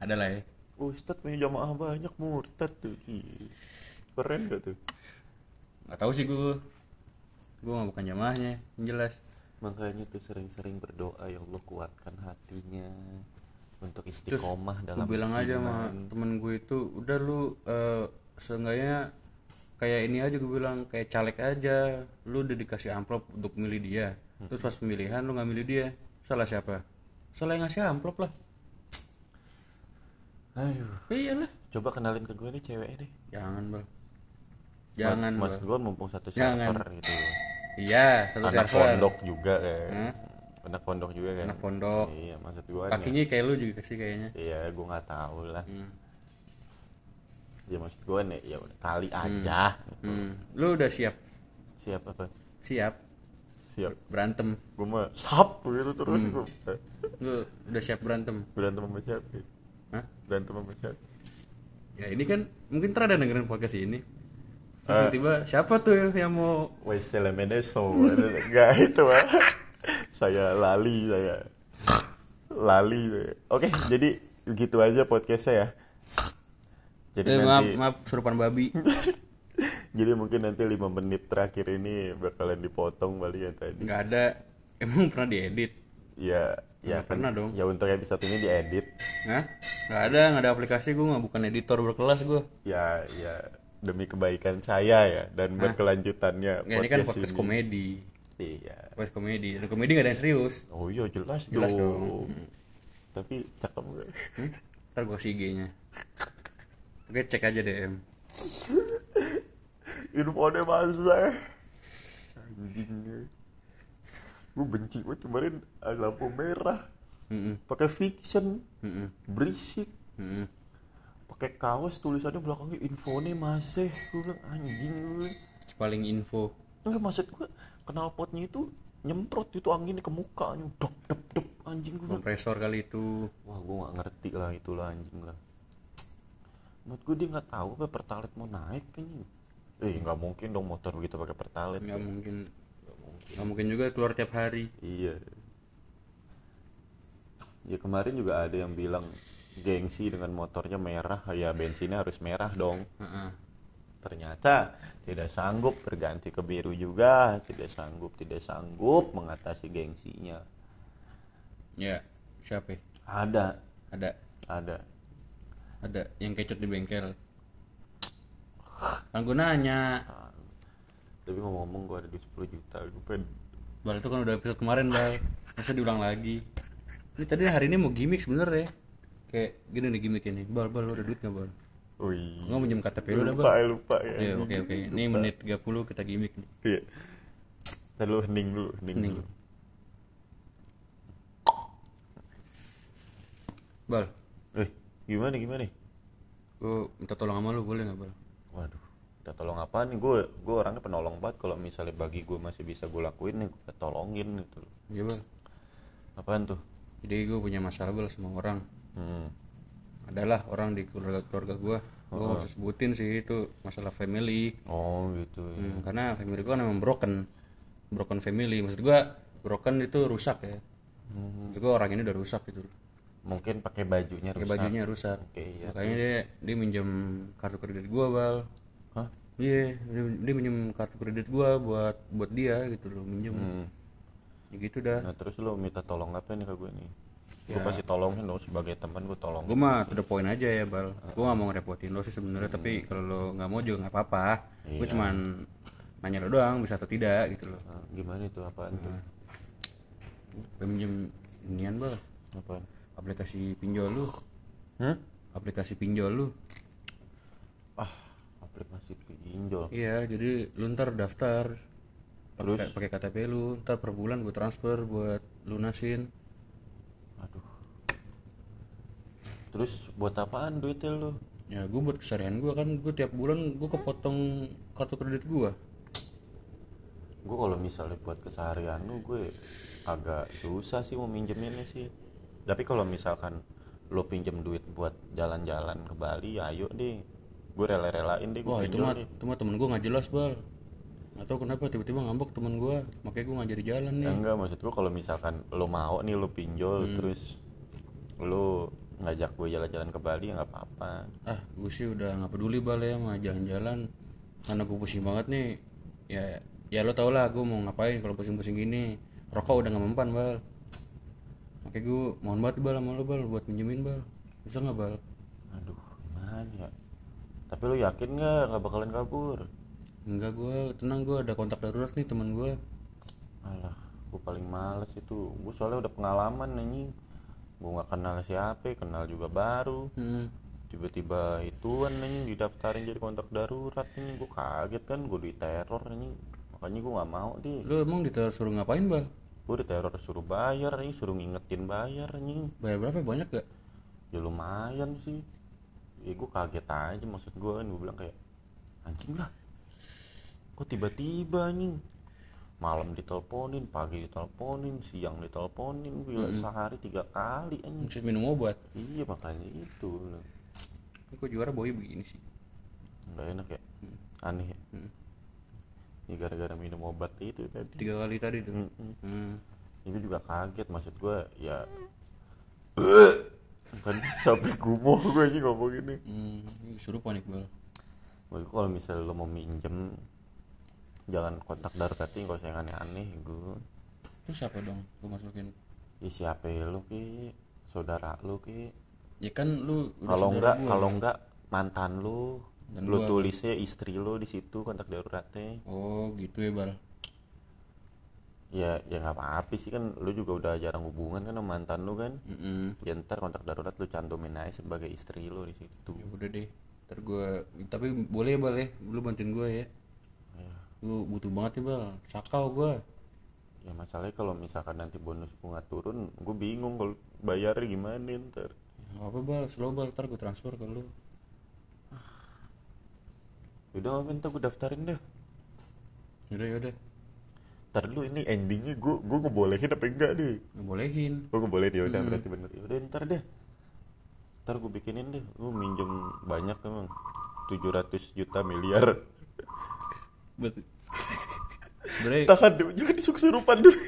Speaker 2: Ada lah ya.
Speaker 1: Ustadz punya jamaah banyak murtad tuh. Keren gak tuh?
Speaker 2: Nggak tahu sih gue gue mah bukan jamaahnya yang jelas.
Speaker 1: Makanya tuh sering-sering berdoa ya Allah kuatkan hatinya untuk istiqomah
Speaker 2: gue
Speaker 1: dalam
Speaker 2: bilang aja sama temen gue itu udah lu eh, seenggaknya kayak ini aja gue bilang kayak caleg aja. Lu udah dikasih amplop untuk milih dia. Terus pas pemilihan lu nggak milih dia salah siapa yang ngasih amplop lah.
Speaker 1: Aduh,
Speaker 2: iyalah.
Speaker 1: Coba kenalin ke gue nih ceweknya deh.
Speaker 2: Jangan bal jangan
Speaker 1: mas gue mumpung satu
Speaker 2: Jangan.
Speaker 1: server gitu.
Speaker 2: Iya satu
Speaker 1: anak
Speaker 2: server.
Speaker 1: pondok juga kan
Speaker 2: Hmm?
Speaker 1: anak pondok juga kan?
Speaker 2: Anak pondok.
Speaker 1: Iya maksud gue
Speaker 2: kakinya kayak lu juga sih kayaknya.
Speaker 1: Iya gue nggak tahu lah.
Speaker 2: Hmm.
Speaker 1: ya maksud gue nih ya udah kali aja.
Speaker 2: Hmm. lu udah siap?
Speaker 1: Siap apa?
Speaker 2: Siap
Speaker 1: siap.
Speaker 2: Berantem.
Speaker 1: Gue mah sap gitu terus
Speaker 2: Hmm.
Speaker 1: gue
Speaker 2: lu udah siap berantem?
Speaker 1: Berantem sama siapa? Ya?
Speaker 2: Hah?
Speaker 1: berantem sama siapa?
Speaker 2: Ya ini kan mungkin ntar ada dengerin podcast ini. Terus
Speaker 1: Ah.
Speaker 2: tiba-tiba siapa tuh yang mau
Speaker 1: Weisel Meneso enggak itu ah. Saya lali saya lali. Oke jadi gitu aja podcastnya ya. Jadi
Speaker 2: eh, maaf
Speaker 1: nanti
Speaker 2: maaf surupan babi
Speaker 1: jadi mungkin nanti lima menit terakhir ini bakalan dipotong balik ya tadi
Speaker 2: nggak ada emang pernah diedit
Speaker 1: ya ya
Speaker 2: Nggak pernah dong.
Speaker 1: ya untuk episode ini diedit
Speaker 2: Hah? nggak ada nggak ada aplikasi gue nggak bukan editor berkelas gue
Speaker 1: ya ya demi kebaikan saya ya dan berkelanjutannya
Speaker 2: ya, ini kan
Speaker 1: podcast
Speaker 2: podcast
Speaker 1: ini.
Speaker 2: komedi
Speaker 1: iya
Speaker 2: Voice komedi. Dan komedi gak ada yang serius.
Speaker 1: oh iya jelas,
Speaker 2: Jelas
Speaker 1: dong.
Speaker 2: dong.
Speaker 1: tapi cakep gak
Speaker 2: Hmm? Ntar gue kasih IG-nya. Oke, cek aja DM.
Speaker 1: Infonya masa anjing gue benci gue kemarin lampu merah
Speaker 2: Mm-mm.
Speaker 1: pakai fiction
Speaker 2: Mm-mm.
Speaker 1: berisik
Speaker 2: Mm-mm.
Speaker 1: pakai kaos tulisannya belakangnya infonya masih gue bilang anjing gue bilang.
Speaker 2: Paling info.
Speaker 1: Enggak maksud gue kenal potnya itu nyemprot itu anginnya ke muka dop dop dop anjing gue
Speaker 2: Kompresor kali itu.
Speaker 1: wah gue gak ngerti lah itulah anjing lah menurut gue dia nggak tahu apa pertalite mau naik anjing eh nggak mungkin dong motor begitu pakai pertalite
Speaker 2: Nggak mungkin.
Speaker 1: Nggak mungkin
Speaker 2: Nggak mungkin juga keluar tiap hari.
Speaker 1: iya ya kemarin juga ada yang bilang gengsi dengan motornya merah ya bensinnya harus merah dong ternyata tidak sanggup berganti ke biru juga tidak sanggup tidak sanggup mengatasi gengsinya
Speaker 2: Ya, siapa? ya?
Speaker 1: ada
Speaker 2: Ada.
Speaker 1: ada
Speaker 2: Ada yang kecut di bengkel. Kan gue nanya.
Speaker 1: Tapi ngomong-ngomong gue ada duit 10 juta. Gue pengen
Speaker 2: Bal itu kan udah episode kemarin bal. Masa diulang lagi? Ini tadi hari ini mau gimmick sebenernya Kayak gini nih gimmick ini. Bal, bal lu ada duit gak bal?
Speaker 1: wih
Speaker 2: Nggak minjem KTP lu dah bal.
Speaker 1: lupa ya lupa ya.
Speaker 2: Iya oke oke. Ini menit 30 kita gimmick nih.
Speaker 1: Iya. Ntar lu hening dulu hening,
Speaker 2: Hening.
Speaker 1: dulu.
Speaker 2: Bal.
Speaker 1: Eh gimana gimana?
Speaker 2: Gue minta tolong sama lu boleh gak bal?
Speaker 1: Waduh kita tolong apa nih? Gue gue orangnya penolong banget. Kalau misalnya bagi gue masih bisa gue lakuin nih gue tolongin gitu loh.
Speaker 2: Iya
Speaker 1: apaan tuh?
Speaker 2: Jadi gue punya masalah bal sama orang.
Speaker 1: Hmm.
Speaker 2: Adalah orang di keluarga keluarga gue Gue gak usah sebutin sih itu masalah family.
Speaker 1: Oh gitu ya.
Speaker 2: Hmm, Karena family gue kan memang broken. Broken family. Maksud gue broken itu rusak ya.
Speaker 1: Hmm.
Speaker 2: Maksud gue orang ini udah rusak gitu
Speaker 1: mungkin pakai bajunya
Speaker 2: Pakai
Speaker 1: rusak.
Speaker 2: bajunya rusak.
Speaker 1: Oke iya.
Speaker 2: Makanya dia dia minjem kartu kredit gua bal.
Speaker 1: Hah?
Speaker 2: iya dia, dia minjem kartu kredit gua buat buat dia gitu loh minjem.
Speaker 1: Hmm.
Speaker 2: ya gitu dah.
Speaker 1: Nah terus lo minta tolong apa nih ke gue nih? Gue pasti tolongin dong sebagai teman gue tolong
Speaker 2: gua mah to the point aja ya bal. Gua nggak mau ngerepotin lo sih sebenarnya tapi kalau lo nggak mau juga nggak apa-apa. Gua
Speaker 1: Iya.
Speaker 2: cuman nanya lo doang bisa atau tidak gitu loh.
Speaker 1: Nah, gimana itu? Apaan tuh?
Speaker 2: Gua minjem inian bal.
Speaker 1: Apaan
Speaker 2: aplikasi pinjol lu.
Speaker 1: Hmm?
Speaker 2: aplikasi pinjol lu.
Speaker 1: Ah aplikasi pinjol.
Speaker 2: Iya jadi lu ntar daftar.
Speaker 1: Terus?
Speaker 2: pakai pakai KTP lu ntar per bulan gue transfer buat lunasin.
Speaker 1: Aduh. Terus buat apaan duitnya lo
Speaker 2: ya gue buat keseharian gue kan gue tiap bulan gue kepotong kartu kredit gue
Speaker 1: gue kalau misalnya buat keseharian lu gue agak susah sih mau minjeminnya sih tapi kalau misalkan lo pinjem duit buat jalan-jalan ke Bali ya ayo deh. Gue rela-relain deh gue
Speaker 2: wah itu mah
Speaker 1: deh.
Speaker 2: itu mah temen gue nggak jelas bal. Atau kenapa tiba-tiba ngambek temen gue makanya gue nggak jadi jalan nih.
Speaker 1: Ya enggak maksud gue kalau misalkan lo mau nih lo pinjol
Speaker 2: Hmm.
Speaker 1: terus lo ngajak gue jalan-jalan ke Bali ya nggak apa-apa.
Speaker 2: Ah gue sih udah nggak peduli bal ya sama jalan-jalan. Karena gue pusing banget nih. Ya ya lo tau lah gue mau ngapain kalau pusing-pusing gini. Rokok udah nggak mempan bal makanya gue mohon banget bal sama lo bal buat minjemin bal. Bisa nggak bal?
Speaker 1: Aduh gimana? Ya tapi lo yakin nggak nggak bakalan kabur?
Speaker 2: Enggak gue tenang gue ada kontak darurat nih teman gue
Speaker 1: alah gue paling males itu. Gue soalnya udah pengalaman nih gue nggak kenal siapa kenal juga baru.
Speaker 2: Hmm.
Speaker 1: tiba-tiba ituan nih didaftarin jadi kontak darurat nih gue kaget kan gue diteror nih makanya gue nggak mau deh
Speaker 2: lo emang disuruh ngapain bal
Speaker 1: gue diteror suruh bayar nih suruh ngingetin bayar nih
Speaker 2: bayar berapa? Banyak gak
Speaker 1: ya lumayan sih. Ya gue kaget aja maksud gue kan. Gue bilang kayak anjing lah. Kok tiba-tiba nih malam diteleponin pagi diteleponin siang diteleponin. Gila sehari tiga kali anjing.
Speaker 2: Mesti minum obat.
Speaker 1: Iya makanya itu.
Speaker 2: Ini kok juara boy begini sih?
Speaker 1: Nggak enak ya? Aneh ya?
Speaker 2: Hmm.
Speaker 1: Ini gara-gara minum obat itu tadi.
Speaker 2: Tiga kali tadi tuh.
Speaker 1: Mm-mm.
Speaker 2: hmm.
Speaker 1: ini juga kaget maksud gue ya. Kan sampai gumoh gue aja ngomong ini.
Speaker 2: Hmm. ini suruh panik
Speaker 1: Menurut gua kalau misalnya lo mau minjem jangan kontak darurat ini kalau saya aneh-aneh gue
Speaker 2: itu siapa dong? Gue masukin.
Speaker 1: Ya siapa ya lo ki? Saudara lo ki?
Speaker 2: Ya kan lu
Speaker 1: kalau enggak kalau enggak mantan lo
Speaker 2: Dan
Speaker 1: lo
Speaker 2: gua-
Speaker 1: tulisnya istri lo di situ kontak daruratnya
Speaker 2: oh gitu ya bal
Speaker 1: iya lo.
Speaker 2: oh gitu ya
Speaker 1: ya ya nggak apa-apa sih kan lu juga udah jarang hubungan kan sama mantan lu kan.
Speaker 2: Mm-mm.
Speaker 1: ya ntar kontak darurat lu cantumin aja sebagai istri lu di situ.
Speaker 2: Ya udah deh ntar gue tapi boleh ya bal ya? Lu bantuin gue ya.
Speaker 1: Ya,
Speaker 2: gue butuh banget nih bal. Sakau gue
Speaker 1: ya masalahnya kalau misalkan nanti bonus bunga turun gue bingung kalau bayarnya gimana ntar.
Speaker 2: Nggak apa bal. Slow bal. Ntar gue transfer ke lu
Speaker 1: udah apa ntar gue daftarin deh.
Speaker 2: Yaudah yaudah.
Speaker 1: Ntar dulu ini endingnya gue gue ngebolehin apa enggak deh?
Speaker 2: Ngebolehin.
Speaker 1: Gue ngebolehin ya udah berarti bener. Ya udah ntar deh. Ntar gue bikinin deh. Gue minjem banyak emang. 700 juta miliar.
Speaker 2: Buat sebenernya
Speaker 1: tahan deh jangan disuk-surupan dulu.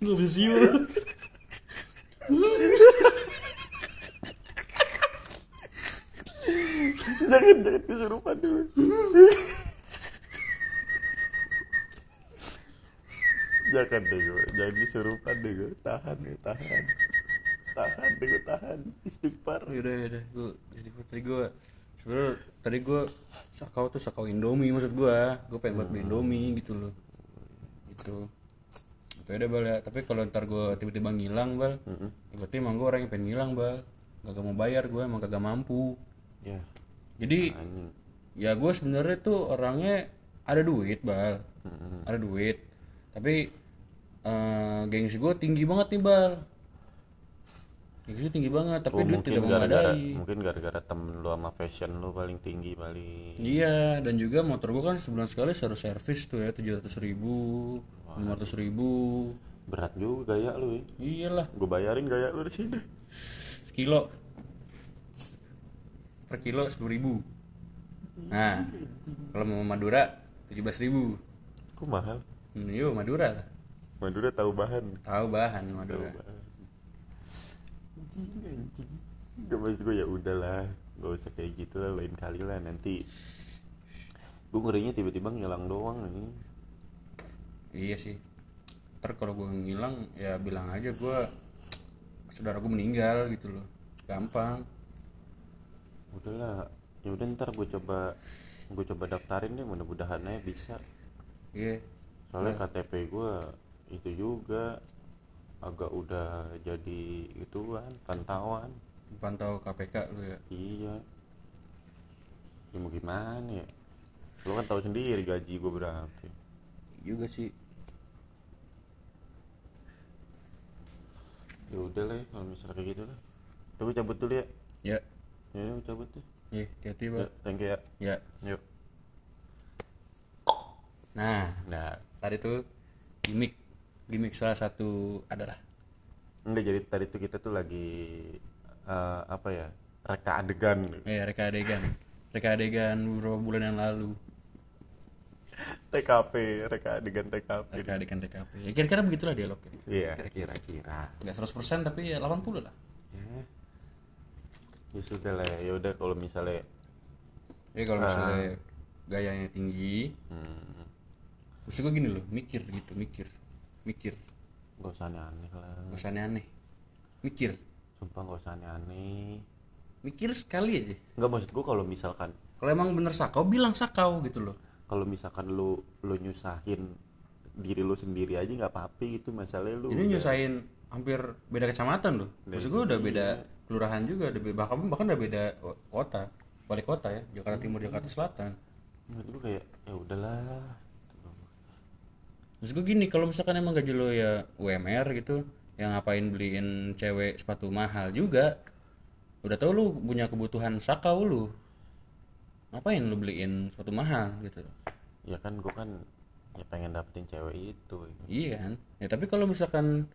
Speaker 2: Gue bisa
Speaker 1: jangan jangan kesurupan dulu jangan deh gue jangan kesurupan deh gue tahan gue tahan. Tahan deh gue tahan. Istighfar.
Speaker 2: Yaudah yaudah. Gue istighfar tadi gue sebenernya tadi gue sakau tuh sakau indomie maksud gue gue pengen buat beli indomie gitu loh. Itu itu udah bal ya. Tapi kalau ntar gue tiba-tiba ngilang bal
Speaker 1: Mm-mm.
Speaker 2: ya berarti emang gue orang yang pengen ngilang bal. Gak mau bayar gue emang kagak mampu.
Speaker 1: Ya
Speaker 2: jadi
Speaker 1: anjing.
Speaker 2: ya gue sebenarnya tuh orangnya ada duit bal.
Speaker 1: Mm-mm.
Speaker 2: ada duit. Tapi eh, gengsi gue tinggi banget nih bal. Gengsi tinggi banget tapi
Speaker 1: Oh,
Speaker 2: duit tidak
Speaker 1: gara-gara
Speaker 2: memadai
Speaker 1: mungkin gara-gara temen lu sama fashion lu paling tinggi paling
Speaker 2: Iya, dan juga motor gua kan sebulan sekali harus servis tuh ya tujuh ratus ribu, lima ratus ribu.
Speaker 1: berat juga gaya lu ya
Speaker 2: Iyalah,
Speaker 1: gue bayarin gaya lu di sini.
Speaker 2: Sekilo per kilo sepuluh ribu. Nah, kalau mau Madura tujuh belas ribu.
Speaker 1: kok mahal
Speaker 2: Hmm, yuk Madura lah.
Speaker 1: Madura tahu bahan
Speaker 2: Tahu bahan Madura.
Speaker 1: bahan anjing anjing gak maksud gue ya udahlah gak usah kayak gitu lah lain kali lah nanti gue ngerinya tiba-tiba ngilang doang nih
Speaker 2: Iya sih. Ntar kalau gua ngilang ya bilang aja gua saudara gua meninggal gitu loh. Gampang.
Speaker 1: Udahlah ya udah ntar gue coba gue coba daftarin deh mudah-mudahan aja bisa
Speaker 2: Iya.
Speaker 1: soalnya KTP gue itu juga agak udah jadi ituan pantauan
Speaker 2: Pantau KPK lu ya.
Speaker 1: iya ya mau gimana ya lo kan tahu sendiri gaji gue berapa
Speaker 2: Juga sih.
Speaker 1: ya udah lah kalau misalnya kayak gitu lah udah gue cabut dulu ya
Speaker 2: Ya.
Speaker 1: Ya udah, cabut deh.
Speaker 2: Iya,
Speaker 1: ya,
Speaker 2: Bang.
Speaker 1: thank you ya.
Speaker 2: Ya.
Speaker 1: yuk.
Speaker 2: Nah,
Speaker 1: nah.
Speaker 2: tadi tuh gimmick. Gimmick salah satu adalah.
Speaker 1: Enggak jadi tadi tuh kita tuh lagi eh, apa ya reka adegan.
Speaker 2: Eh reka adegan. Reka adegan beberapa bulan yang lalu.
Speaker 1: TKP reka adegan TKP
Speaker 2: reka adegan TKP ya kira-kira begitulah dialognya.
Speaker 1: Iya kira-kira.
Speaker 2: nggak 100% tapi ya 80 lah
Speaker 1: ya sudah lah ya udah kalau misalnya
Speaker 2: ya kalau misalnya gayanya tinggi
Speaker 1: hmm,
Speaker 2: terus gue gini loh mikir gitu mikir mikir.
Speaker 1: Gak usah aneh-aneh lah.
Speaker 2: Gak usah aneh-aneh. Mikir.
Speaker 1: Sumpah gak usah aneh-aneh.
Speaker 2: Mikir sekali aja.
Speaker 1: Nggak maksud gue kalau misalkan
Speaker 2: kalau emang bener sakau bilang sakau gitu loh.
Speaker 1: Kalau misalkan lu lu nyusahin diri lu sendiri aja nggak apa-apa gitu masalahnya lu
Speaker 2: ini nyusahin hampir beda kecamatan loh. Maksud gue udah beda kelurahan juga udah bahkan bahkan udah beda kota balik kota ya Jakarta Timur Jakarta Selatan.
Speaker 1: Menurut gue kayak ya udahlah.
Speaker 2: Maksud gue gini kalau misalkan emang gaji lo ya UMR gitu yang ngapain beliin cewek sepatu mahal juga? Udah tau lu punya kebutuhan sakau lu. Ngapain lu beliin sepatu mahal gitu?
Speaker 1: Ya kan gue kan ya pengen dapetin cewek itu.
Speaker 2: Iya kan? Ya tapi kalau misalkan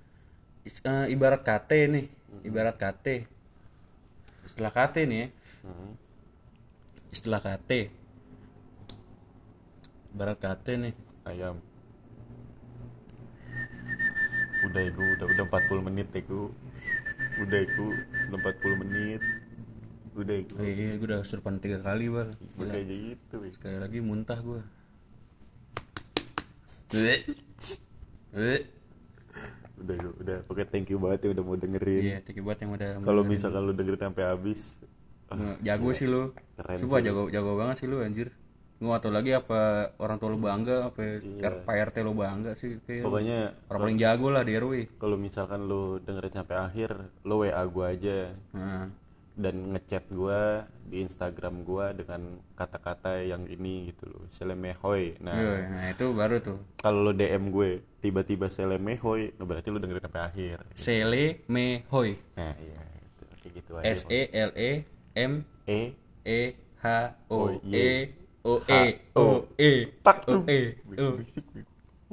Speaker 2: is- eh, ibarat KT nih ibarat KT istilah KT nih ya.
Speaker 1: Hmm.
Speaker 2: istilah KT ibarat KT nih.
Speaker 1: Ayam. Udah iku udah udah 40 menit iku udah iku udah 40 menit. Udah iku
Speaker 2: oh, iya gue udah kesurupan tiga kali bal.
Speaker 1: Udah kayak gitu
Speaker 2: sekali lagi muntah gue
Speaker 1: udah iku, udah pokoknya thank you banget ya udah mau dengerin.
Speaker 2: Iya thank you buat yang udah
Speaker 1: kalau misalkan lu dengerin sampai habis
Speaker 2: Nge- jago sih lu.
Speaker 1: Keren
Speaker 2: coba jago jago banget sih lu anjir. Nggak tahu lagi apa orang tua lu bangga apa Pak RT lu bangga sih kayak
Speaker 1: pokoknya
Speaker 2: orang paling jago lah di RW
Speaker 1: kalau misalkan lu dengerin sampai akhir lu WA gua aja.
Speaker 2: Nah,
Speaker 1: dan ngechat gua di Instagram gua dengan kata-kata yang ini gitu loh selemehoy. Nah
Speaker 2: nah itu baru tuh.
Speaker 1: kalau lu DM gue tiba-tiba selemehoy nah berarti lu dengerin sampai akhir.
Speaker 2: Sele Me Hoy
Speaker 1: nah iya itu kayak gitu aja
Speaker 2: S E L E M
Speaker 1: E
Speaker 2: E H O
Speaker 1: Oh, iya.
Speaker 2: E. O E. O E.
Speaker 1: Tak
Speaker 2: O E. O
Speaker 1: bego.